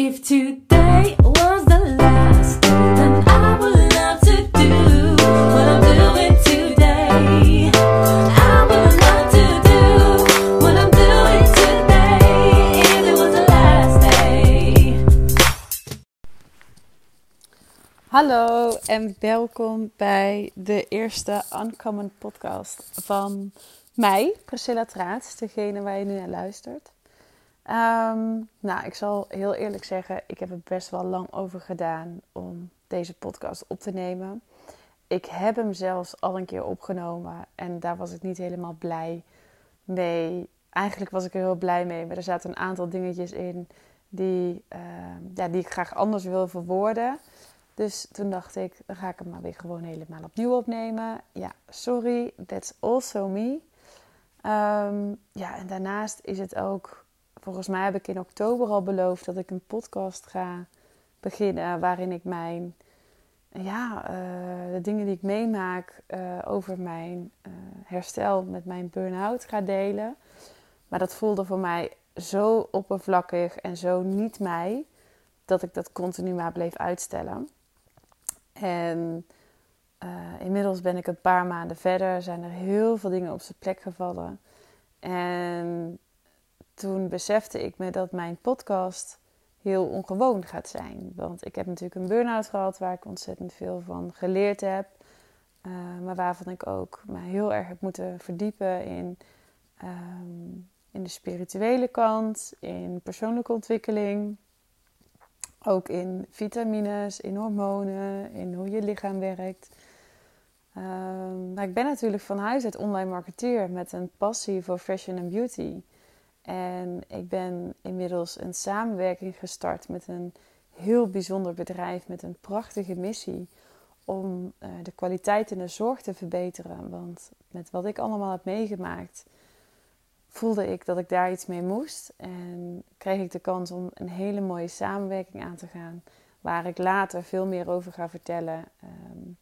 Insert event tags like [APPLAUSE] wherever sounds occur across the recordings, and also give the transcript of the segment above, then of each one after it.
If today was the last, then I would love to do what I'm doing today. I would love to do what I'm doing today. If it was the last day. Hallo en welkom bij de eerste Uncommon podcast van mij, Priscilla Traats, degene waar je nu naar luistert. Ehm, nou, ik zal heel eerlijk zeggen, ik heb er best wel lang over gedaan om deze podcast op te nemen. Ik heb hem zelfs al een keer opgenomen en daar was ik niet helemaal blij mee. Eigenlijk was ik er heel blij mee, maar er zaten een aantal dingetjes in die, ehm, ja, die ik graag anders wil verwoorden. Dus toen dacht ik, dan ga ik hem maar weer gewoon helemaal opnieuw opnemen. Ja, sorry, that's also me. Ehm, ja, en daarnaast is het ook, volgens mij heb ik in oktober al beloofd dat ik een podcast ga beginnen waarin ik mijn, ja, eh, de dingen die ik meemaak eh, over mijn eh, herstel met mijn burn-out ga delen. Maar dat voelde voor mij zo oppervlakkig en zo niet mij, dat ik dat continu maar bleef uitstellen. En inmiddels ben ik een paar maanden verder, zijn er heel veel dingen op zijn plek gevallen. En toen besefte ik me dat mijn podcast heel ongewoon gaat zijn. Want ik heb natuurlijk een burn-out gehad waar ik ontzettend veel van geleerd heb. Uh, maar waarvan ik ook me heel erg heb moeten verdiepen in, um, in de spirituele kant, in persoonlijke ontwikkeling. Ook in vitamines, in hormonen, in hoe je lichaam werkt. Um, ik ben natuurlijk van huis uit online marketeer met een passie voor fashion en beauty. En ik ben inmiddels een samenwerking gestart met een heel bijzonder bedrijf met een prachtige missie om uh, de kwaliteit en de zorg te verbeteren. Want met wat ik allemaal heb meegemaakt, voelde ik dat ik daar iets mee moest. En kreeg ik de kans om een hele mooie samenwerking aan te gaan, waar ik later veel meer over ga vertellen. Um,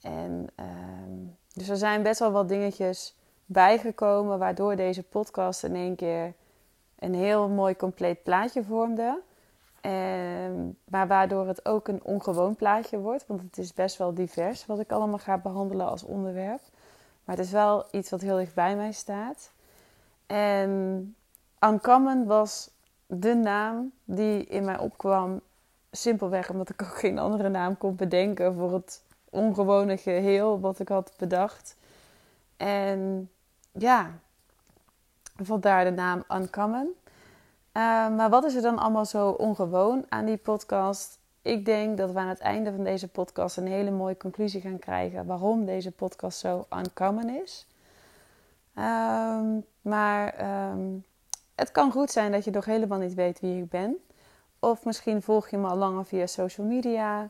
en um, dus er zijn best wel wat dingetjes bijgekomen, waardoor deze podcast in één keer een heel mooi compleet plaatje vormde. En, maar waardoor het ook een ongewoon plaatje wordt, want het is best wel divers wat ik allemaal ga behandelen als onderwerp. Maar het is wel iets wat heel dicht bij mij staat. En Uncommon was de naam die in mij opkwam. Simpelweg omdat ik ook geen andere naam kon bedenken voor het ongewone geheel wat ik had bedacht. En ja, vandaar de naam Uncommon. Uh, maar wat is er dan allemaal zo ongewoon aan die podcast? Ik denk dat we aan het einde van deze podcast een hele mooie conclusie gaan krijgen waarom deze podcast zo uncommon is. Um, maar um, het kan goed zijn dat je nog helemaal niet weet wie ik ben. Of misschien volg je me al langer via social media.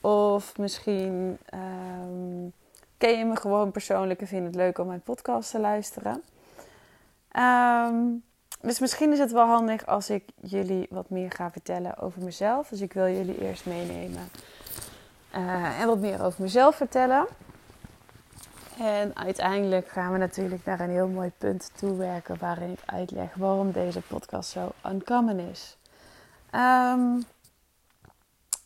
Of misschien ken je me gewoon persoonlijk en vind het leuk om mijn podcast te luisteren. Um, dus misschien is het wel handig als ik jullie wat meer ga vertellen over mezelf. Dus ik wil jullie eerst meenemen uh, en wat meer over mezelf vertellen. En uiteindelijk gaan we natuurlijk naar een heel mooi punt toe werken waarin ik uitleg waarom deze podcast zo uncommon is. Um,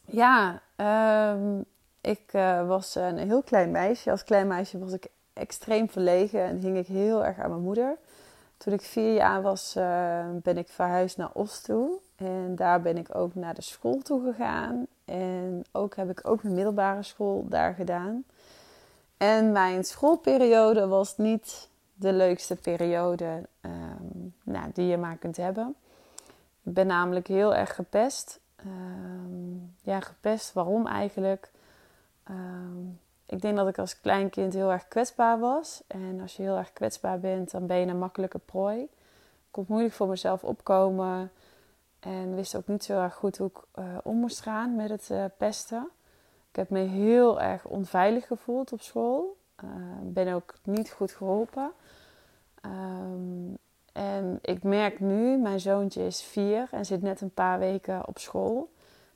ja, um, ik uh, was een heel klein meisje. Als klein meisje was ik extreem verlegen en hing ik heel erg aan mijn moeder. Toen ik vier jaar was, uh, ben ik verhuisd naar Os toe. En daar ben ik ook naar de school toe gegaan. En ook heb ik ook mijn middelbare school daar gedaan. En mijn schoolperiode was niet de leukste periode um, nou, die je maar kunt hebben. Ik ben namelijk heel erg gepest. Um, ja, gepest. Waarom eigenlijk? Um, ik denk dat ik als klein kind heel erg kwetsbaar was. En als je heel erg kwetsbaar bent, dan ben je een makkelijke prooi. Ik kon moeilijk voor mezelf opkomen. En wist ook niet zo erg goed hoe ik uh, om moest gaan met het uh, pesten. Ik heb me heel erg onveilig gevoeld op school. Uh, ben ook niet goed geholpen. Um, en ik merk nu, mijn zoontje is vier en zit net een paar weken op school,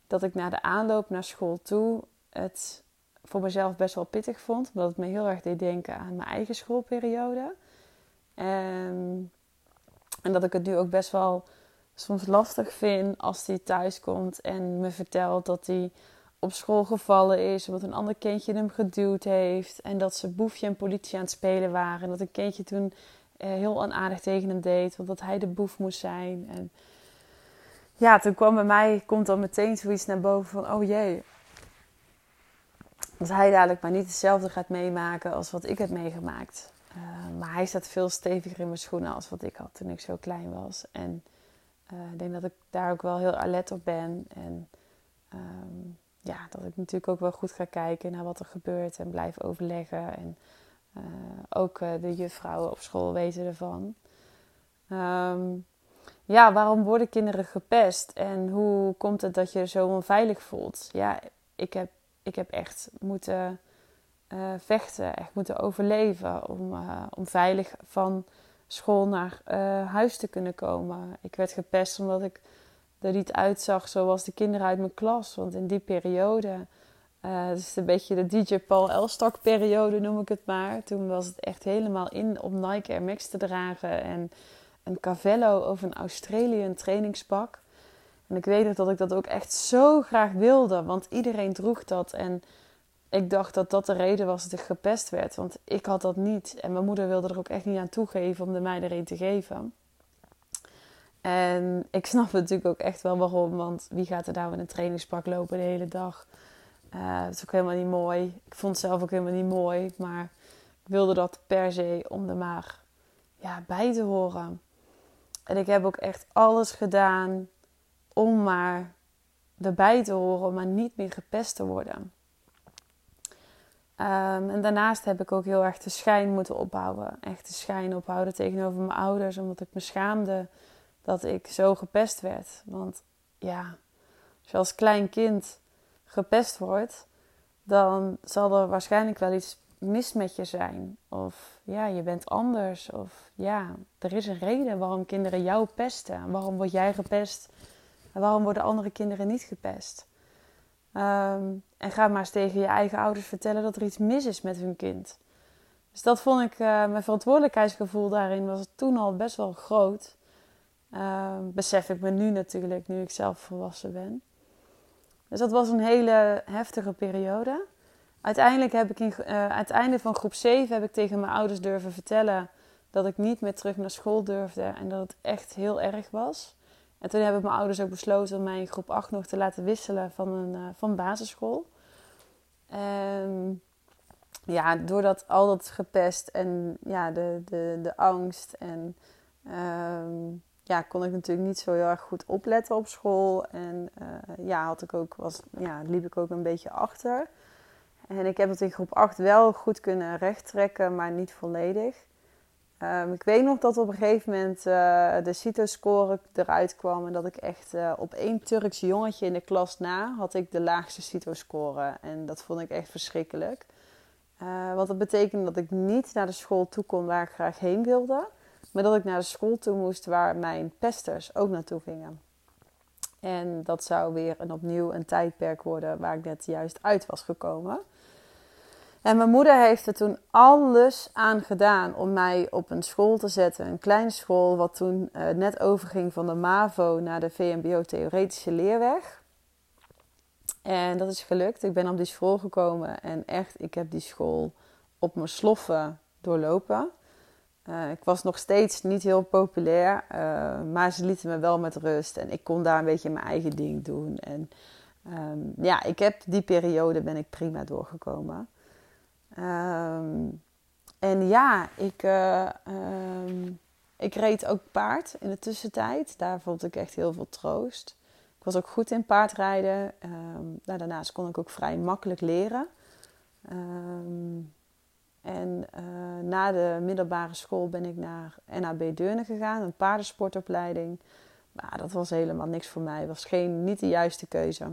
dat ik na de aanloop naar school toe het voor mezelf best wel pittig vond. Omdat het me heel erg deed denken aan mijn eigen schoolperiode. En, en dat ik het nu ook best wel soms lastig vind als hij thuis komt en me vertelt dat hij op school gevallen is omdat een ander kindje hem geduwd heeft en dat ze boefje en politie aan het spelen waren en dat een kindje toen eh, heel onaardig tegen hem deed, want dat hij de boef moest zijn. En ja, toen kwam bij mij komt dan meteen zoiets naar boven van oh jee, dat hij dadelijk maar niet hetzelfde gaat meemaken als wat ik heb meegemaakt. Uh, maar hij staat veel steviger in mijn schoenen als wat ik had toen ik zo klein was. En uh, ik denk dat ik daar ook wel heel alert op ben. En um, ja, dat ik natuurlijk ook wel goed ga kijken naar wat er gebeurt en blijf overleggen. En uh, ook de juffrouwen op school weten ervan. Um, ja, waarom worden kinderen gepest? En hoe komt het dat je je zo onveilig voelt? Ja, ik heb, ik heb echt moeten uh, vechten, echt moeten overleven om, uh, om veilig van school naar uh, huis te kunnen komen. Ik werd gepest omdat ik er niet uitzag zoals de kinderen uit mijn klas. Want in die periode, het is een beetje de DJ Paul Elstak periode noem ik het maar. Toen was het echt helemaal in om Nike Air Max te dragen en een Cavello of een Australian trainingspak. En ik weet nog dat ik dat ook echt zo graag wilde, want iedereen droeg dat. En ik dacht dat dat de reden was dat ik gepest werd, want ik had dat niet. En mijn moeder wilde er ook echt niet aan toegeven om de mij er een te geven. En ik snap natuurlijk ook echt wel waarom, want wie gaat er nou in een trainingspak lopen de hele dag? Dat is ook helemaal niet mooi. Ik vond het zelf ook helemaal niet mooi, maar ik wilde dat per se om er maar ja, bij te horen. En ik heb ook echt alles gedaan om maar erbij te horen, maar niet meer gepest te worden. Um, en daarnaast heb ik ook heel erg de schijn moeten opbouwen. Echt de schijn ophouden tegenover mijn ouders, omdat ik me schaamde dat ik zo gepest werd. Want ja, als je als klein kind gepest wordt, dan zal er waarschijnlijk wel iets mis met je zijn. Of ja, je bent anders. Of ja, er is een reden waarom kinderen jou pesten. Waarom word jij gepest waarom worden andere kinderen niet gepest. Um, en ga maar eens tegen je eigen ouders vertellen dat er iets mis is met hun kind. Dus dat vond ik, uh, mijn verantwoordelijkheidsgevoel daarin was toen al best wel groot. Uh, besef ik me nu natuurlijk, nu ik zelf volwassen ben. Dus dat was een hele heftige periode. Uiteindelijk heb ik in, aan het einde van groep 7 heb ik tegen mijn ouders durven vertellen dat ik niet meer terug naar school durfde en dat het echt heel erg was. En toen hebben mijn ouders ook besloten om mij in groep 8 nog te laten wisselen van een uh, van basisschool. En ja, doordat al dat gepest en ja, de, de, de angst en um, ja, kon ik natuurlijk niet zo heel erg goed opletten op school. En uh, ja, had ik ook, was, ja, liep ik ook een beetje achter. En ik heb het in groep 8 wel goed kunnen rechttrekken, maar niet volledig. Um, ik weet nog dat op een gegeven moment uh, de CITO-score eruit kwam. En dat ik echt uh, op één Turks jongetje in de klas na had ik de laagste CITO-score. En dat vond ik echt verschrikkelijk. Uh, want dat betekende dat ik niet naar de school toe kon waar ik graag heen wilde. Maar dat ik naar de school toe moest waar mijn pesters ook naartoe gingen. En dat zou weer een opnieuw een tijdperk worden waar ik net juist uit was gekomen. En mijn moeder heeft er toen alles aan gedaan om mij op een school te zetten. Een kleine school, wat toen uh, net overging van de MAVO naar de VMBO Theoretische Leerweg. En dat is gelukt. Ik ben op die school gekomen en echt, ik heb die school op mijn sloffen doorlopen. Uh, ik was nog steeds niet heel populair, uh, maar ze lieten me wel met rust. En ik kon daar een beetje mijn eigen ding doen. En um, ja, ik heb die periode ben ik prima doorgekomen. Um, en ja, ik, uh, um, ik reed ook paard in de tussentijd. Daar vond ik echt heel veel troost. Ik was ook goed in paardrijden. Um, nou, daarnaast kon ik ook vrij makkelijk leren. en uh, na de middelbare school ben ik naar NAB Deurne gegaan, een paardensportopleiding. Maar dat was helemaal niks voor mij. was geen, niet de juiste keuze.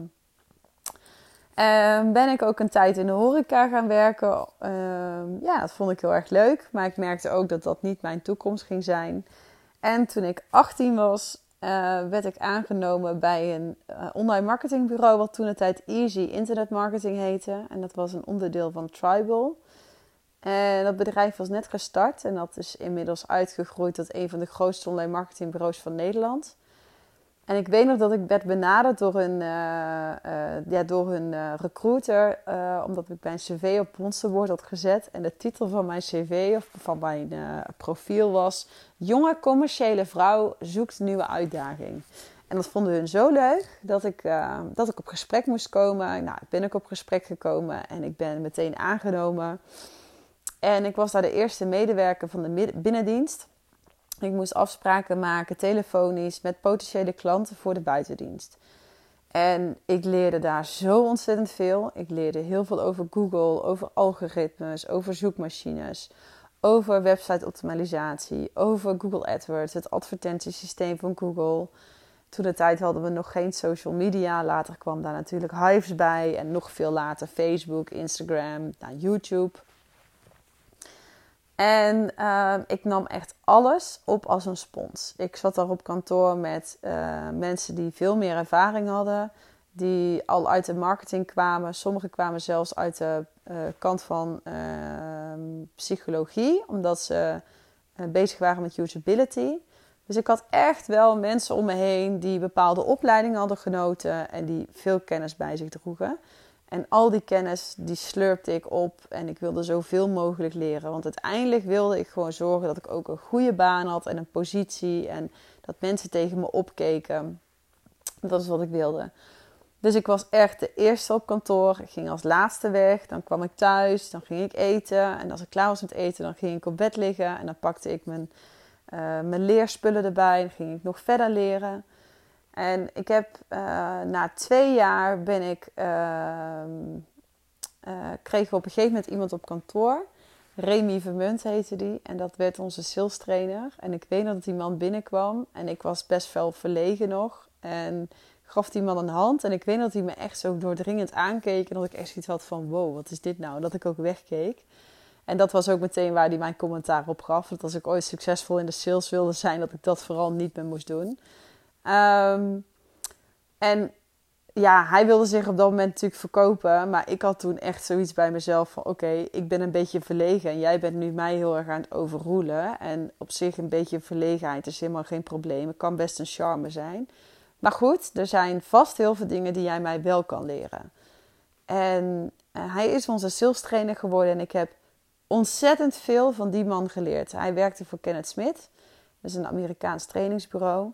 Um, ben ik ook een tijd in de horeca gaan werken. Um, ja, dat vond ik heel erg leuk. Maar ik merkte ook dat dat niet mijn toekomst ging zijn. En toen ik 18 was, uh, werd ik aangenomen bij een uh, online marketingbureau, wat toen de tijd Easy Internet Marketing heette. En dat was een onderdeel van Tribal. En dat bedrijf was net gestart en dat is inmiddels uitgegroeid tot een van de grootste online marketingbureaus van Nederland. En ik weet nog dat ik werd benaderd door een, eh, eh, ja, door een eh, recruiter, omdat ik mijn cv op Monsterwoord had gezet. En de titel van mijn cv, of van mijn profiel was... Jonge commerciële vrouw zoekt nieuwe uitdaging. En dat vonden hun zo leuk dat ik, dat ik op gesprek moest komen. Nou, ik ben ook op gesprek gekomen en ik ben meteen aangenomen. En ik was daar de eerste medewerker van de binnendienst. Ik moest afspraken maken, telefonisch, met potentiële klanten voor de buitendienst. En ik leerde daar zo ontzettend veel. Ik leerde heel veel over Google, over algoritmes, over zoekmachines, over website optimalisatie, over Google AdWords, het advertentiesysteem van Google. Toen de tijd hadden we nog geen social media. Later kwam daar natuurlijk Hives bij en nog veel later Facebook, Instagram, nou, YouTube. En uh, ik nam echt alles op als een spons. Ik zat daar op kantoor met uh, mensen die veel meer ervaring hadden, die al uit de marketing kwamen. Sommigen kwamen zelfs uit de uh, kant van psychologie, omdat ze eh, bezig waren met usability. Dus ik had echt wel mensen om me heen die bepaalde opleidingen hadden genoten en die veel kennis bij zich droegen. En al die kennis, die slurpte ik op en ik wilde zoveel mogelijk leren. Want uiteindelijk wilde ik gewoon zorgen dat ik ook een goede baan had en een positie. En dat mensen tegen me opkeken. Dat is wat ik wilde. Dus ik was echt de eerste op kantoor. Ik ging als laatste weg. Dan kwam ik thuis. Dan ging ik eten. En als ik klaar was met eten, dan ging ik op bed liggen. En dan pakte ik mijn, uh, mijn leerspullen erbij. Dan ging ik nog verder leren. En ik heb uh, na twee jaar ben ik, uh, uh, kreeg op een gegeven moment iemand op kantoor. Remy Vermunt heette die. En dat werd onze sales trainer. En ik weet dat die man binnenkwam. En ik was best wel verlegen nog. En gaf die man een hand. En ik weet dat hij me echt zo doordringend aankeek. En dat ik echt zoiets had van wow, wat is dit nou? Dat ik ook wegkeek. En dat was ook meteen waar hij mijn commentaar op gaf. Dat als ik ooit succesvol in de sales wilde zijn, dat ik dat vooral niet meer moest doen. Um, en ja, hij wilde zich op dat moment natuurlijk verkopen. Maar ik had toen echt zoiets bij mezelf van... Oké, ik ben een beetje verlegen. En jij bent nu mij heel erg aan het overroelen. En op zich een beetje verlegenheid is helemaal geen probleem. Het kan best een charme zijn. Maar goed, er zijn vast heel veel dingen die jij mij wel kan leren. En uh, hij is onze sales trainer geworden. En ik heb ontzettend veel van die man geleerd. Hij werkte voor Kenneth Smith. Dat is een Amerikaans trainingsbureau.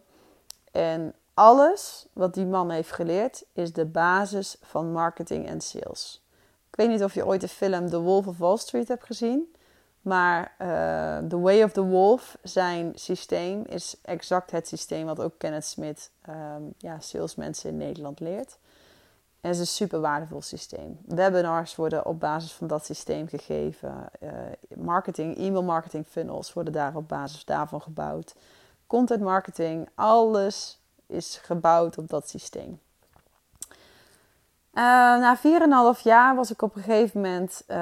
En alles wat die man heeft geleerd is de basis van marketing en sales. Ik weet niet of je ooit de film The Wolf of Wall Street hebt gezien. Maar uh, The Way of the Wolf, zijn systeem, is exact het systeem wat ook Kenneth Smith, um, ja, salesmensen in Nederland leert. En het is een super waardevol systeem. Webinars worden op basis van dat systeem gegeven. Uh, marketing, e-mail marketing funnels worden daar op basis daarvan gebouwd. Content marketing, alles is gebouwd op dat systeem. Uh, na 4,5 jaar was ik op een gegeven moment uh,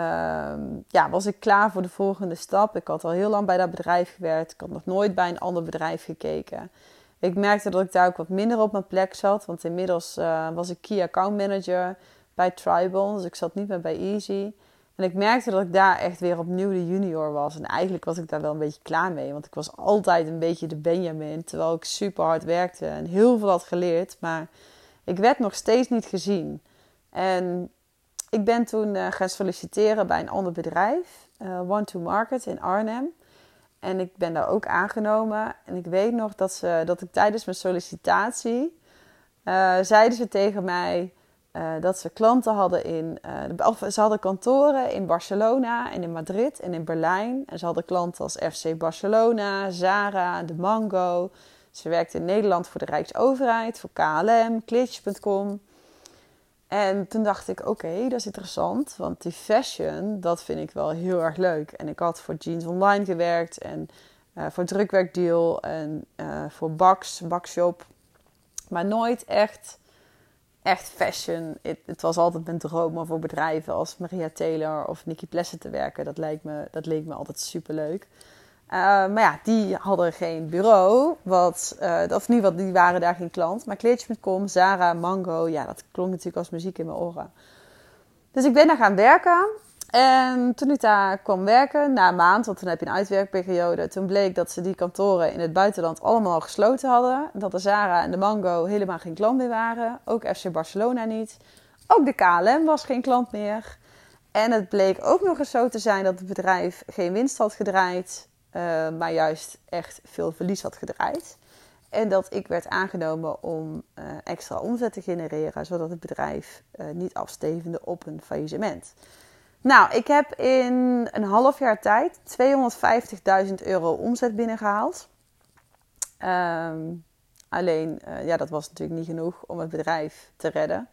ja, was ik klaar voor de volgende stap. Ik had al heel lang bij dat bedrijf gewerkt. Ik had nog nooit bij een ander bedrijf gekeken. Ik merkte dat ik daar ook wat minder op mijn plek zat. Want inmiddels uh, was ik key account manager bij Tribal. Dus ik zat niet meer bij Easy. En ik merkte dat ik daar echt weer opnieuw de junior was. En eigenlijk was ik daar wel een beetje klaar mee. Want ik was altijd een beetje de Benjamin. Terwijl ik super hard werkte en heel veel had geleerd. Maar ik werd nog steeds niet gezien. En ik ben toen uh, gaan solliciteren bij een ander bedrijf. Uh, One to Market in Arnhem. En ik ben daar ook aangenomen. En ik weet nog dat, ze, dat ik tijdens mijn sollicitatie... Uh, zeiden ze tegen mij... Uh, dat ze klanten hadden in. Of ze hadden kantoren in Barcelona en in Madrid en in Berlijn. En ze hadden klanten als FC Barcelona, Zara, de Mango. Ze werkte in Nederland voor de Rijksoverheid, voor KLM, Klitsch.com. En toen dacht ik, oké, dat is interessant. Want die fashion, dat vind ik wel heel erg leuk. En ik had voor Jeans Online gewerkt en uh, voor Drukwerkdeal en voor Bax, Bakshop. Maar nooit echt echt fashion. Het, was altijd mijn droom om voor bedrijven als Maria Taylor of Nikki Plessen te werken. Dat, leek me, dat leek me altijd super leuk. Uh, maar ja, die hadden geen bureau. Wat, uh, of niet, wat, die waren daar geen klant. Maar kleedjes.com, Zara, Mango, ja, dat klonk natuurlijk als muziek in mijn oren. Dus ik ben daar gaan werken. En toen ik daar kwam werken, na een maand, want dan heb je een uitwerkperiode, toen bleek dat ze die kantoren in het buitenland allemaal al gesloten hadden. Dat de Zara en de Mango helemaal geen klant meer waren. Ook FC Barcelona niet. Ook de KLM was geen klant meer. En het bleek ook nog eens zo te zijn dat het bedrijf geen winst had gedraaid, eh, maar juist echt veel verlies had gedraaid. En dat ik werd aangenomen om eh, extra omzet te genereren, zodat het bedrijf eh, niet afstevende op een faillissement. Nou, ik heb in een half jaar tijd 250.000 euro omzet binnengehaald. Ehm, alleen, eh, ja, dat was natuurlijk niet genoeg om het bedrijf te redden.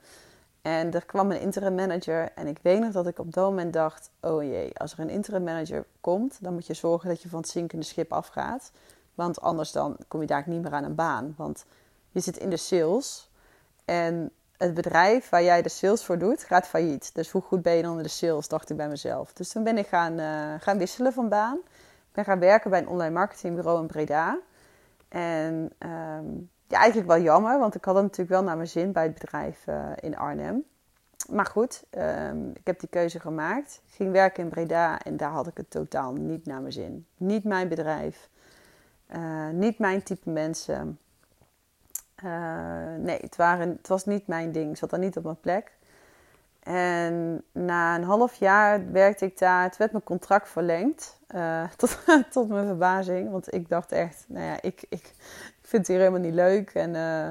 En er kwam een interim manager. En ik weet nog dat ik op dat moment dacht: oh jee, als er een interim manager komt, dan moet je zorgen dat je van het zinkende schip afgaat. Want anders dan kom je daar niet meer aan een baan. Want je zit in de sales. En het bedrijf waar jij de sales voor doet, gaat failliet. Dus hoe goed ben je dan in de sales, dacht ik bij mezelf. Dus toen ben ik gaan, eh, gaan wisselen van baan. Ik ben gaan werken bij een online marketingbureau in Breda. En ehm, ja, eigenlijk wel jammer, want ik had het natuurlijk wel naar mijn zin bij het bedrijf eh, in Arnhem. Maar goed, ehm, ik heb die keuze gemaakt. Ging werken in Breda en daar had ik het totaal niet naar mijn zin. Niet mijn bedrijf, eh, niet mijn type mensen. Eh, nee, het, waren, het was niet mijn ding. Ik zat daar niet op mijn plek. En na een half jaar werkte ik daar. Het werd mijn contract verlengd. eh, [LAUGHS] tot, tot mijn verbazing. Want ik dacht echt, nou ja, ik, ik, vind het hier helemaal niet leuk. En, eh,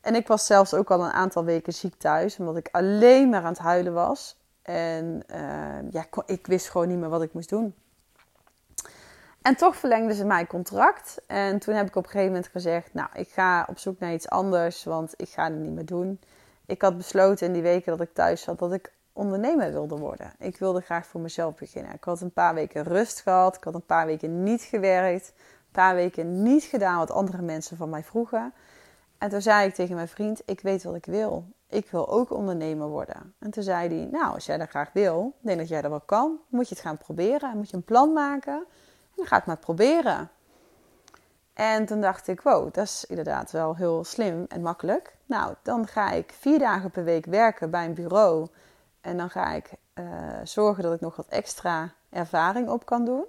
en ik was zelfs ook al een aantal weken ziek thuis. Omdat ik alleen maar aan het huilen was. En ja, ik wist gewoon niet meer wat ik moest doen. En toch verlengden ze mijn contract. En toen heb ik op een gegeven moment gezegd: Nou, ik ga op zoek naar iets anders, want ik ga het niet meer doen. Ik had besloten in die weken dat ik thuis zat dat ik ondernemer wilde worden. Ik wilde graag voor mezelf beginnen. Ik had een paar weken rust gehad. Ik had een paar weken niet gewerkt. Een paar weken niet gedaan wat andere mensen van mij vroegen. En toen zei ik tegen mijn vriend: Ik weet wat ik wil. Ik wil ook ondernemer worden. En toen zei hij: Nou, als jij dat graag wil, denk dat jij dat wel kan. Moet je het gaan proberen. En moet je een plan maken. Ga ik maar proberen. En toen dacht ik, wow, dat is inderdaad wel heel slim en makkelijk. Nou, dan ga ik vier dagen per week werken bij een bureau. En dan ga ik eh, zorgen dat ik nog wat extra ervaring op kan doen.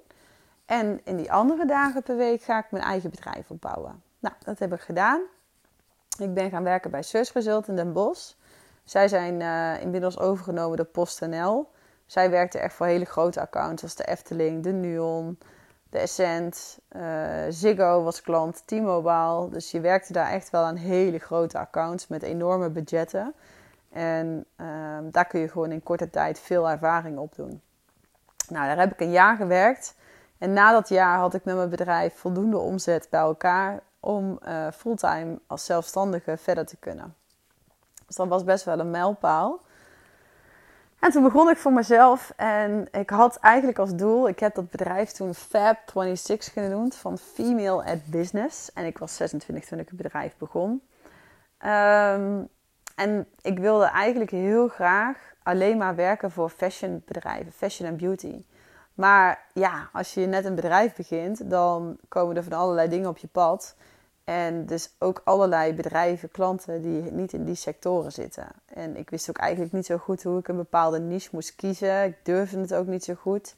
En in die andere dagen per week ga ik mijn eigen bedrijf opbouwen. Nou, dat heb ik gedaan. Ik ben gaan werken bij Search Result in Den Bosch. Zij zijn eh, inmiddels overgenomen door PostNL. Zij werkte echt voor hele grote accounts als de Efteling, de Nuon, de Essent, eh, Ziggo was klant, T-Mobile. Dus je werkte daar echt wel aan hele grote accounts met enorme budgetten. En ehm, daar kun je gewoon in korte tijd veel ervaring op doen. Nou, daar heb ik een jaar gewerkt. En na dat jaar had ik met mijn bedrijf voldoende omzet bij elkaar om eh, fulltime als zelfstandige verder te kunnen. Dus dat was best wel een mijlpaal. En toen begon ik voor mezelf en ik had eigenlijk als doel, ik heb dat bedrijf toen Fab26 genoemd, van Female at Business. En ik was 26 toen ik het bedrijf begon. Ehm, en ik wilde eigenlijk heel graag alleen maar werken voor fashionbedrijven, fashion en beauty. Maar ja, als je net een bedrijf begint, dan komen er van allerlei dingen op je pad. En dus ook allerlei bedrijven, klanten die niet in die sectoren zitten. En ik wist ook eigenlijk niet zo goed hoe ik een bepaalde niche moest kiezen. Ik durfde het ook niet zo goed.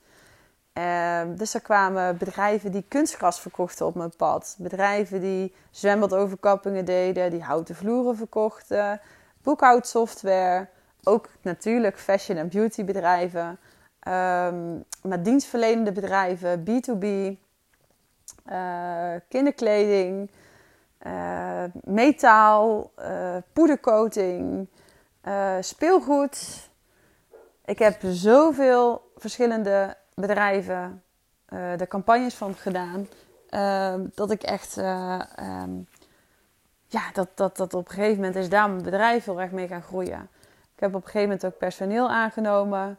Ehm, dus er kwamen bedrijven die kunstgras verkochten op mijn pad. Bedrijven die zwembadoverkappingen deden, die houten vloeren verkochten. Boekhoudsoftware. Ook natuurlijk fashion- en beautybedrijven. Ehm maar dienstverlenende bedrijven, B2B. eh, kinderkleding. Eh, metaal. eh, poedercoating. eh, speelgoed. Ik heb zoveel verschillende bedrijven de campagnes van gedaan. dat ik echt. eh, ehm, ja, dat, dat, dat op een gegeven moment is daar mijn bedrijf heel erg mee gaan groeien. Ik heb op een gegeven moment ook personeel aangenomen.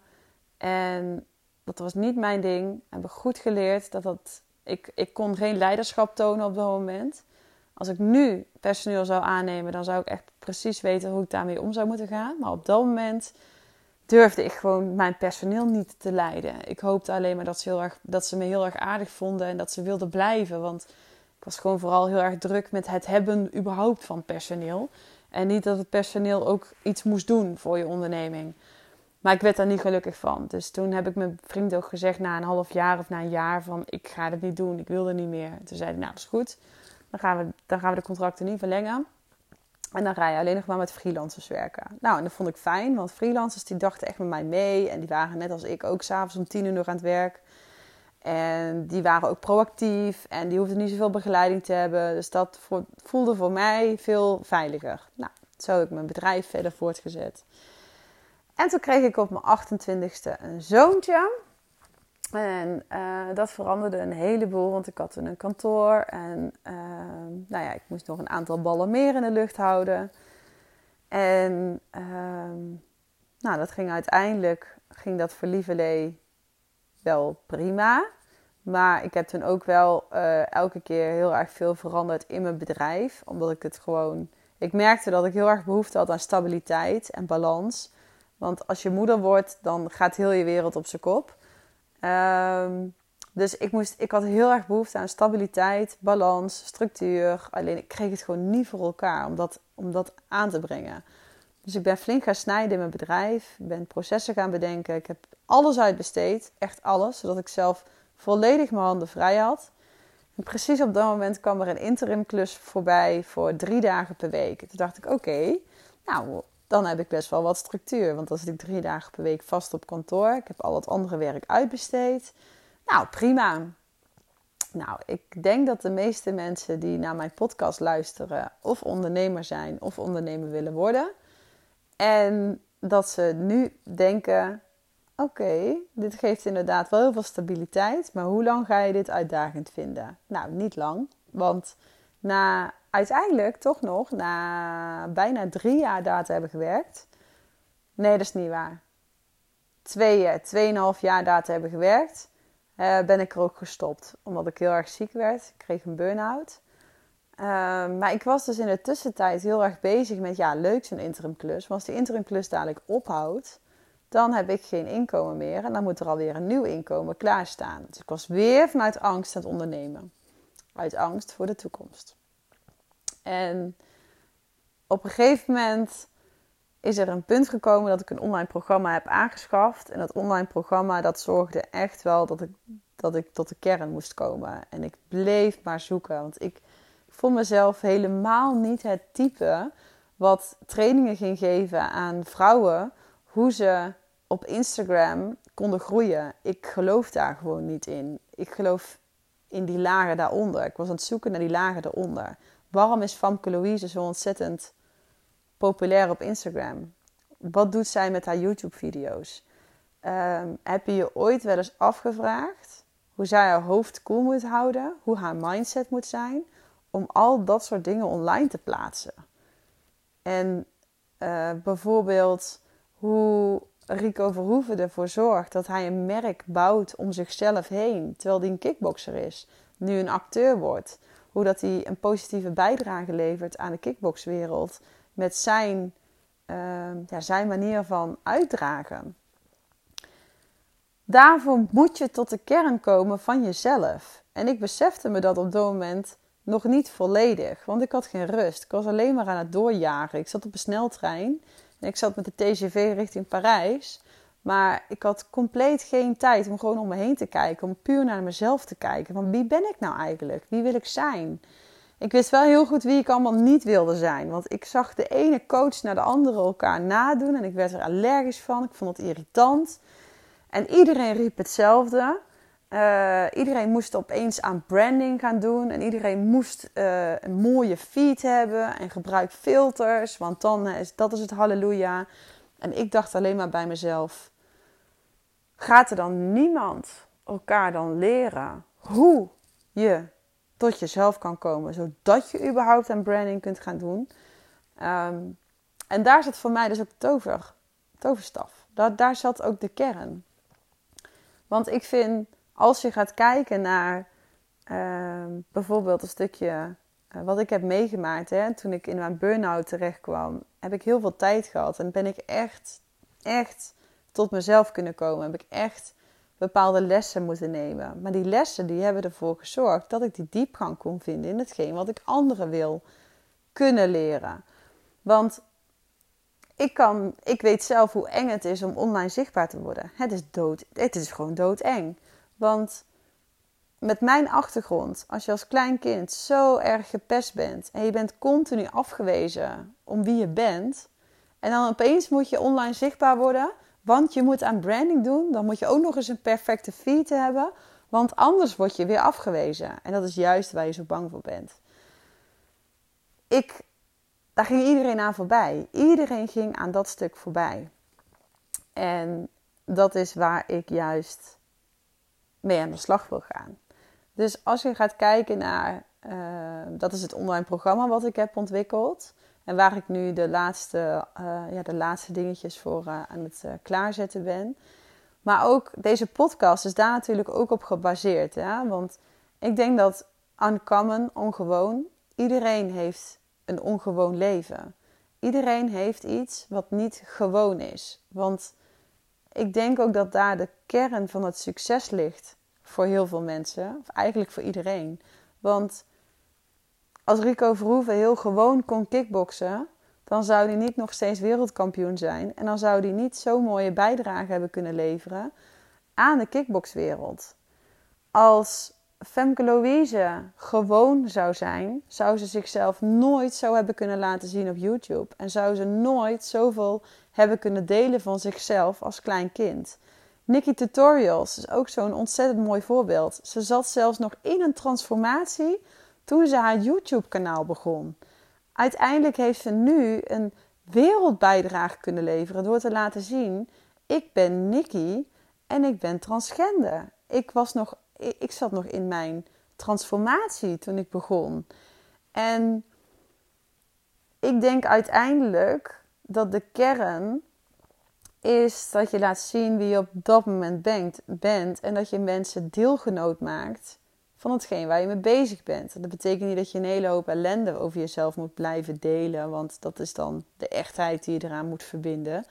En dat was niet mijn ding. Heb goed geleerd dat dat. Ik, ik kon geen leiderschap tonen op dat moment. Als ik nu personeel zou aannemen, dan zou ik echt precies weten hoe ik daarmee om zou moeten gaan. Maar op dat moment durfde ik gewoon mijn personeel niet te leiden. Ik hoopte alleen maar dat ze, heel erg, dat ze me heel erg aardig vonden en dat ze wilden blijven. Want ik was gewoon vooral heel erg druk met het hebben überhaupt van personeel. En niet dat het personeel ook iets moest doen voor je onderneming. Maar ik werd daar niet gelukkig van. Dus toen heb ik mijn vriend ook gezegd na een half jaar of na een jaar van ik ga dit niet doen, ik wil er niet meer. Toen zei hij, nou dat is goed. Dan gaan we, dan gaan we de contracten niet verlengen. En dan ga je alleen nog maar met freelancers werken. Nou, en dat vond ik fijn, want freelancers die dachten echt met mij mee. En die waren net als ik ook s'avonds om tien uur nog aan het werk. En die waren ook proactief en die hoefden niet zoveel begeleiding te hebben. Dus dat voelde voor mij veel veiliger. Nou, zo heb ik mijn bedrijf verder voortgezet. En toen kreeg ik op mijn 28ste een zoontje. En uh, dat veranderde een heleboel, want ik had toen een kantoor. En uh, nou ja, ik moest nog een aantal ballen meer in de lucht houden. En uh, nou, dat ging uiteindelijk, ging dat voor Lievelee wel prima. Maar ik heb toen ook wel uh, elke keer heel erg veel veranderd in mijn bedrijf. Omdat ik het gewoon. Ik merkte dat ik heel erg behoefte had aan stabiliteit en balans. Want als je moeder wordt, dan gaat heel je wereld op zijn kop. Um, dus ik, moest, ik had heel erg behoefte aan stabiliteit, balans, structuur. Alleen ik kreeg het gewoon niet voor elkaar om dat, om dat aan te brengen. Dus ik ben flink gaan snijden in mijn bedrijf. Ik ben processen gaan bedenken. Ik heb alles uitbesteed. Echt alles. Zodat ik zelf volledig mijn handen vrij had. En precies op dat moment kwam er een interim klus voorbij voor drie dagen per week. Toen dacht ik, oké, nou, dan heb ik best wel wat structuur. Want dan zit ik drie dagen per week vast op kantoor. Ik heb al wat andere werk uitbesteed. Nou, prima. Nou, ik denk dat de meeste mensen die naar mijn podcast luisteren, of ondernemer zijn of ondernemer willen worden. En dat ze nu denken: oké, dit geeft inderdaad wel heel veel stabiliteit, maar hoe lang ga je dit uitdagend vinden? Nou, niet lang, want na uiteindelijk toch nog, na bijna drie jaar daar te hebben gewerkt. Nee, dat is niet waar. Twee, tweeënhalf jaar daar te hebben gewerkt, uh, ben ik er ook gestopt. Omdat ik heel erg ziek werd. Ik kreeg een burn-out. Uh, maar ik was dus in de tussentijd heel erg bezig met, ja, leuk zo'n interimklus. Maar als die interimklus dadelijk ophoudt, dan heb ik geen inkomen meer. En dan moet er alweer een nieuw inkomen klaarstaan. Dus ik was weer vanuit angst aan het ondernemen. Uit angst voor de toekomst. En op een gegeven moment is er een punt gekomen dat ik een online programma heb aangeschaft. En dat online programma dat zorgde echt wel dat ik, dat ik tot de kern moest komen. En ik bleef maar zoeken. Want ik vond mezelf helemaal niet het type wat trainingen ging geven aan vrouwen. Hoe ze op Instagram konden groeien. Ik geloof daar gewoon niet in. Ik geloof in die lagen daaronder. Ik was aan het zoeken naar die lagen daaronder. Waarom is Famke Louise zo ontzettend populair op Instagram? Wat doet zij met haar YouTube-video's? Um, heb je je ooit wel eens afgevraagd hoe zij haar hoofd koel moet houden, hoe haar mindset moet zijn, om al dat soort dingen online te plaatsen? En uh, bijvoorbeeld hoe Rico Verhoeven ervoor zorgt dat hij een merk bouwt om zichzelf heen, terwijl hij een kickboxer is, nu een acteur wordt hoe dat hij een positieve bijdrage levert aan de kickboxwereld met zijn, uh, ja, zijn manier van uitdragen. Daarvoor moet je tot de kern komen van jezelf. En ik besefte me dat op dat moment nog niet volledig, want ik had geen rust. Ik was alleen maar aan het doorjagen. Ik zat op een sneltrein en ik zat met de TGV richting Parijs. Maar ik had compleet geen tijd om gewoon om me heen te kijken. Om puur naar mezelf te kijken. Van wie ben ik nou eigenlijk? Wie wil ik zijn? Ik wist wel heel goed wie ik allemaal niet wilde zijn. Want ik zag de ene coach naar de andere elkaar nadoen. En ik werd er allergisch van. Ik vond het irritant. En iedereen riep hetzelfde. Uh, iedereen moest opeens aan branding gaan doen. En iedereen moest uh, een mooie feed hebben. En gebruik filters. Want dan is dat is het halleluja. En ik dacht alleen maar bij mezelf: gaat er dan niemand elkaar dan leren hoe je tot jezelf kan komen, zodat je überhaupt aan branding kunt gaan doen? Um, en daar zat voor mij dus ook tover, toverstaf. Daar, daar zat ook de kern. Want ik vind, als je gaat kijken naar uh, bijvoorbeeld een stukje wat ik heb meegemaakt, hè, toen ik in mijn burn-out terecht kwam, heb ik heel veel tijd gehad. En ben ik echt, echt tot mezelf kunnen komen. Heb ik echt bepaalde lessen moeten nemen. Maar die lessen die hebben ervoor gezorgd dat ik die diepgang kon vinden in hetgeen wat ik anderen wil kunnen leren. Want ik, kan, ik weet zelf hoe eng het is om online zichtbaar te worden. Het is dood. Het is gewoon doodeng. Want met mijn achtergrond, als je als klein kind zo erg gepest bent en je bent continu afgewezen om wie je bent, en dan opeens moet je online zichtbaar worden, want je moet aan branding doen, dan moet je ook nog eens een perfecte feed hebben, want anders word je weer afgewezen. En dat is juist waar je zo bang voor bent. Ik, daar ging iedereen aan voorbij. Iedereen ging aan dat stuk voorbij. En dat is waar ik juist mee aan de slag wil gaan. Dus als je gaat kijken naar, uh, dat is het online programma wat ik heb ontwikkeld. En waar ik nu de laatste, uh, ja, de laatste dingetjes voor uh, aan het klaarzetten ben. Maar ook deze podcast is daar natuurlijk ook op gebaseerd. Ja? Want ik denk dat uncommon, ongewoon, iedereen heeft een ongewoon leven. Iedereen heeft iets wat niet gewoon is. Want ik denk ook dat daar de kern van het succes ligt voor heel veel mensen, of eigenlijk voor iedereen. Want als Rico Verhoeven heel gewoon kon kickboksen, dan zou hij niet nog steeds wereldkampioen zijn. En dan zou hij niet zo'n mooie bijdrage hebben kunnen leveren aan de kickboxwereld. Als Femke Louise gewoon zou zijn, zou ze zichzelf nooit zo hebben kunnen laten zien op YouTube. En zou ze nooit zoveel hebben kunnen delen van zichzelf als klein kind. Nikki Tutorials is ook zo'n ontzettend mooi voorbeeld. Ze zat zelfs nog in een transformatie toen ze haar YouTube-kanaal begon. Uiteindelijk heeft ze nu een wereldbijdrage kunnen leveren door te laten zien: ik ben Nikki en ik ben transgender. Ik, was nog, ik zat nog in mijn transformatie toen ik begon. En ik denk uiteindelijk dat de kern is dat je laat zien wie je op dat moment bent, bent en dat je mensen deelgenoot maakt van hetgeen waar je mee bezig bent. Dat betekent niet dat je een hele hoop ellende over jezelf moet blijven delen, want dat is dan de echtheid die je eraan moet verbinden.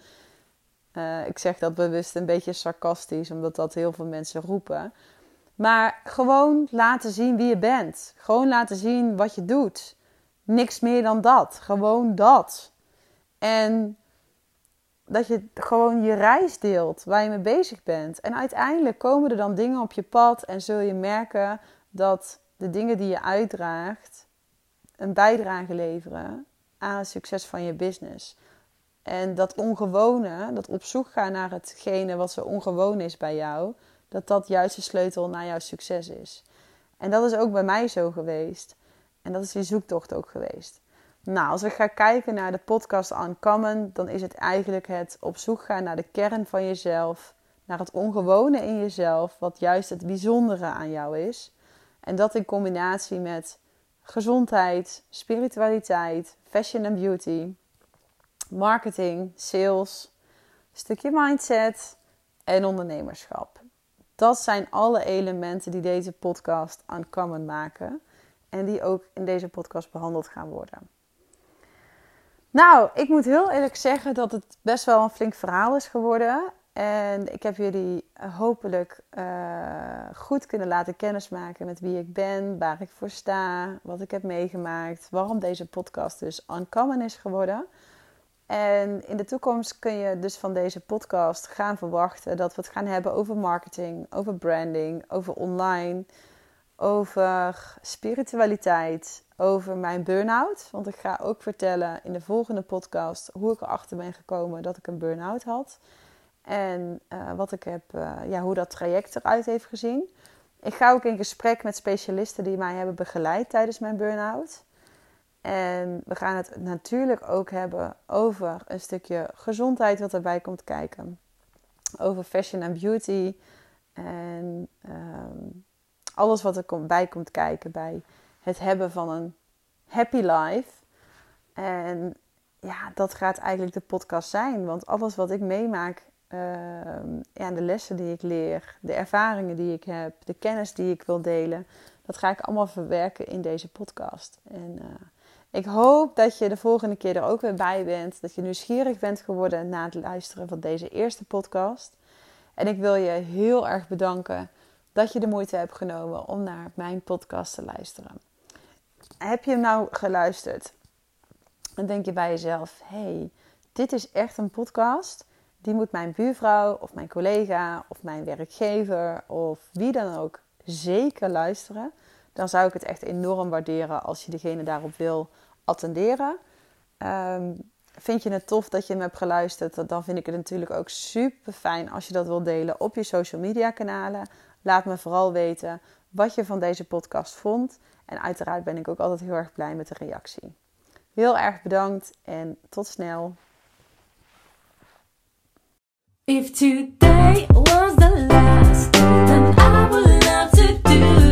Uh, ik zeg dat bewust een beetje sarcastisch, omdat dat heel veel mensen roepen. Maar gewoon laten zien wie je bent. Gewoon laten zien wat je doet. Niks meer dan dat. Gewoon dat. En dat je gewoon je reis deelt waar je mee bezig bent. En uiteindelijk komen er dan dingen op je pad en zul je merken dat de dingen die je uitdraagt een bijdrage leveren aan het succes van je business. En dat ongewone, dat op zoek gaan naar hetgene wat zo ongewoon is bij jou, dat dat juist de sleutel naar jouw succes is. En dat is ook bij mij zo geweest. En dat is die zoektocht ook geweest. Nou, als ik ga kijken naar de podcast Uncommon, dan is het eigenlijk het op zoek gaan naar de kern van jezelf, naar het ongewone in jezelf, wat juist het bijzondere aan jou is. En dat in combinatie met gezondheid, spiritualiteit, fashion en beauty, marketing, sales, stukje mindset en ondernemerschap. Dat zijn alle elementen die deze podcast Uncommon maken en die ook in deze podcast behandeld gaan worden. Nou, ik moet heel eerlijk zeggen dat het best wel een flink verhaal is geworden. En ik heb jullie eh, hopelijk uh, goed kunnen laten kennismaken met wie ik ben, waar ik voor sta, wat ik heb meegemaakt, waarom deze podcast dus uncommon is geworden. En in de toekomst kun je dus van deze podcast gaan verwachten dat we het gaan hebben over marketing, over branding, over online, over spiritualiteit, over mijn burn-out. Want ik ga ook vertellen in de volgende podcast hoe ik erachter ben gekomen dat ik een burn-out had. En uh, wat ik heb, uh, ja, hoe dat traject eruit heeft gezien. Ik ga ook in gesprek met specialisten die mij hebben begeleid tijdens mijn burn-out. En we gaan het natuurlijk ook hebben over een stukje gezondheid wat erbij komt kijken. Over fashion en beauty. En um, alles wat er bij komt kijken bij het hebben van een happy life. En ja, dat gaat eigenlijk de podcast zijn. Want alles wat ik meemaak, uh, ja, de lessen die ik leer, de ervaringen die ik heb, de kennis die ik wil delen, dat ga ik allemaal verwerken in deze podcast. En uh, ik hoop dat je de volgende keer er ook weer bij bent. Dat je nieuwsgierig bent geworden na het luisteren van deze eerste podcast. En ik wil je heel erg bedanken dat je de moeite hebt genomen om naar mijn podcast te luisteren. Heb je hem nou geluisterd? Dan denk je bij jezelf: hey, dit is echt een podcast. Die moet mijn buurvrouw of mijn collega of mijn werkgever of wie dan ook zeker luisteren. Dan zou ik het echt enorm waarderen als je degene daarop wil attenderen. Ehm, vind je het tof dat je hem hebt geluisterd? Dan vind ik het natuurlijk ook super fijn als je dat wilt delen op je social media kanalen. Laat me vooral weten wat je van deze podcast vond. En uiteraard ben ik ook altijd heel erg blij met de reactie. Heel erg bedankt en tot snel. If today was the last, then I would love to do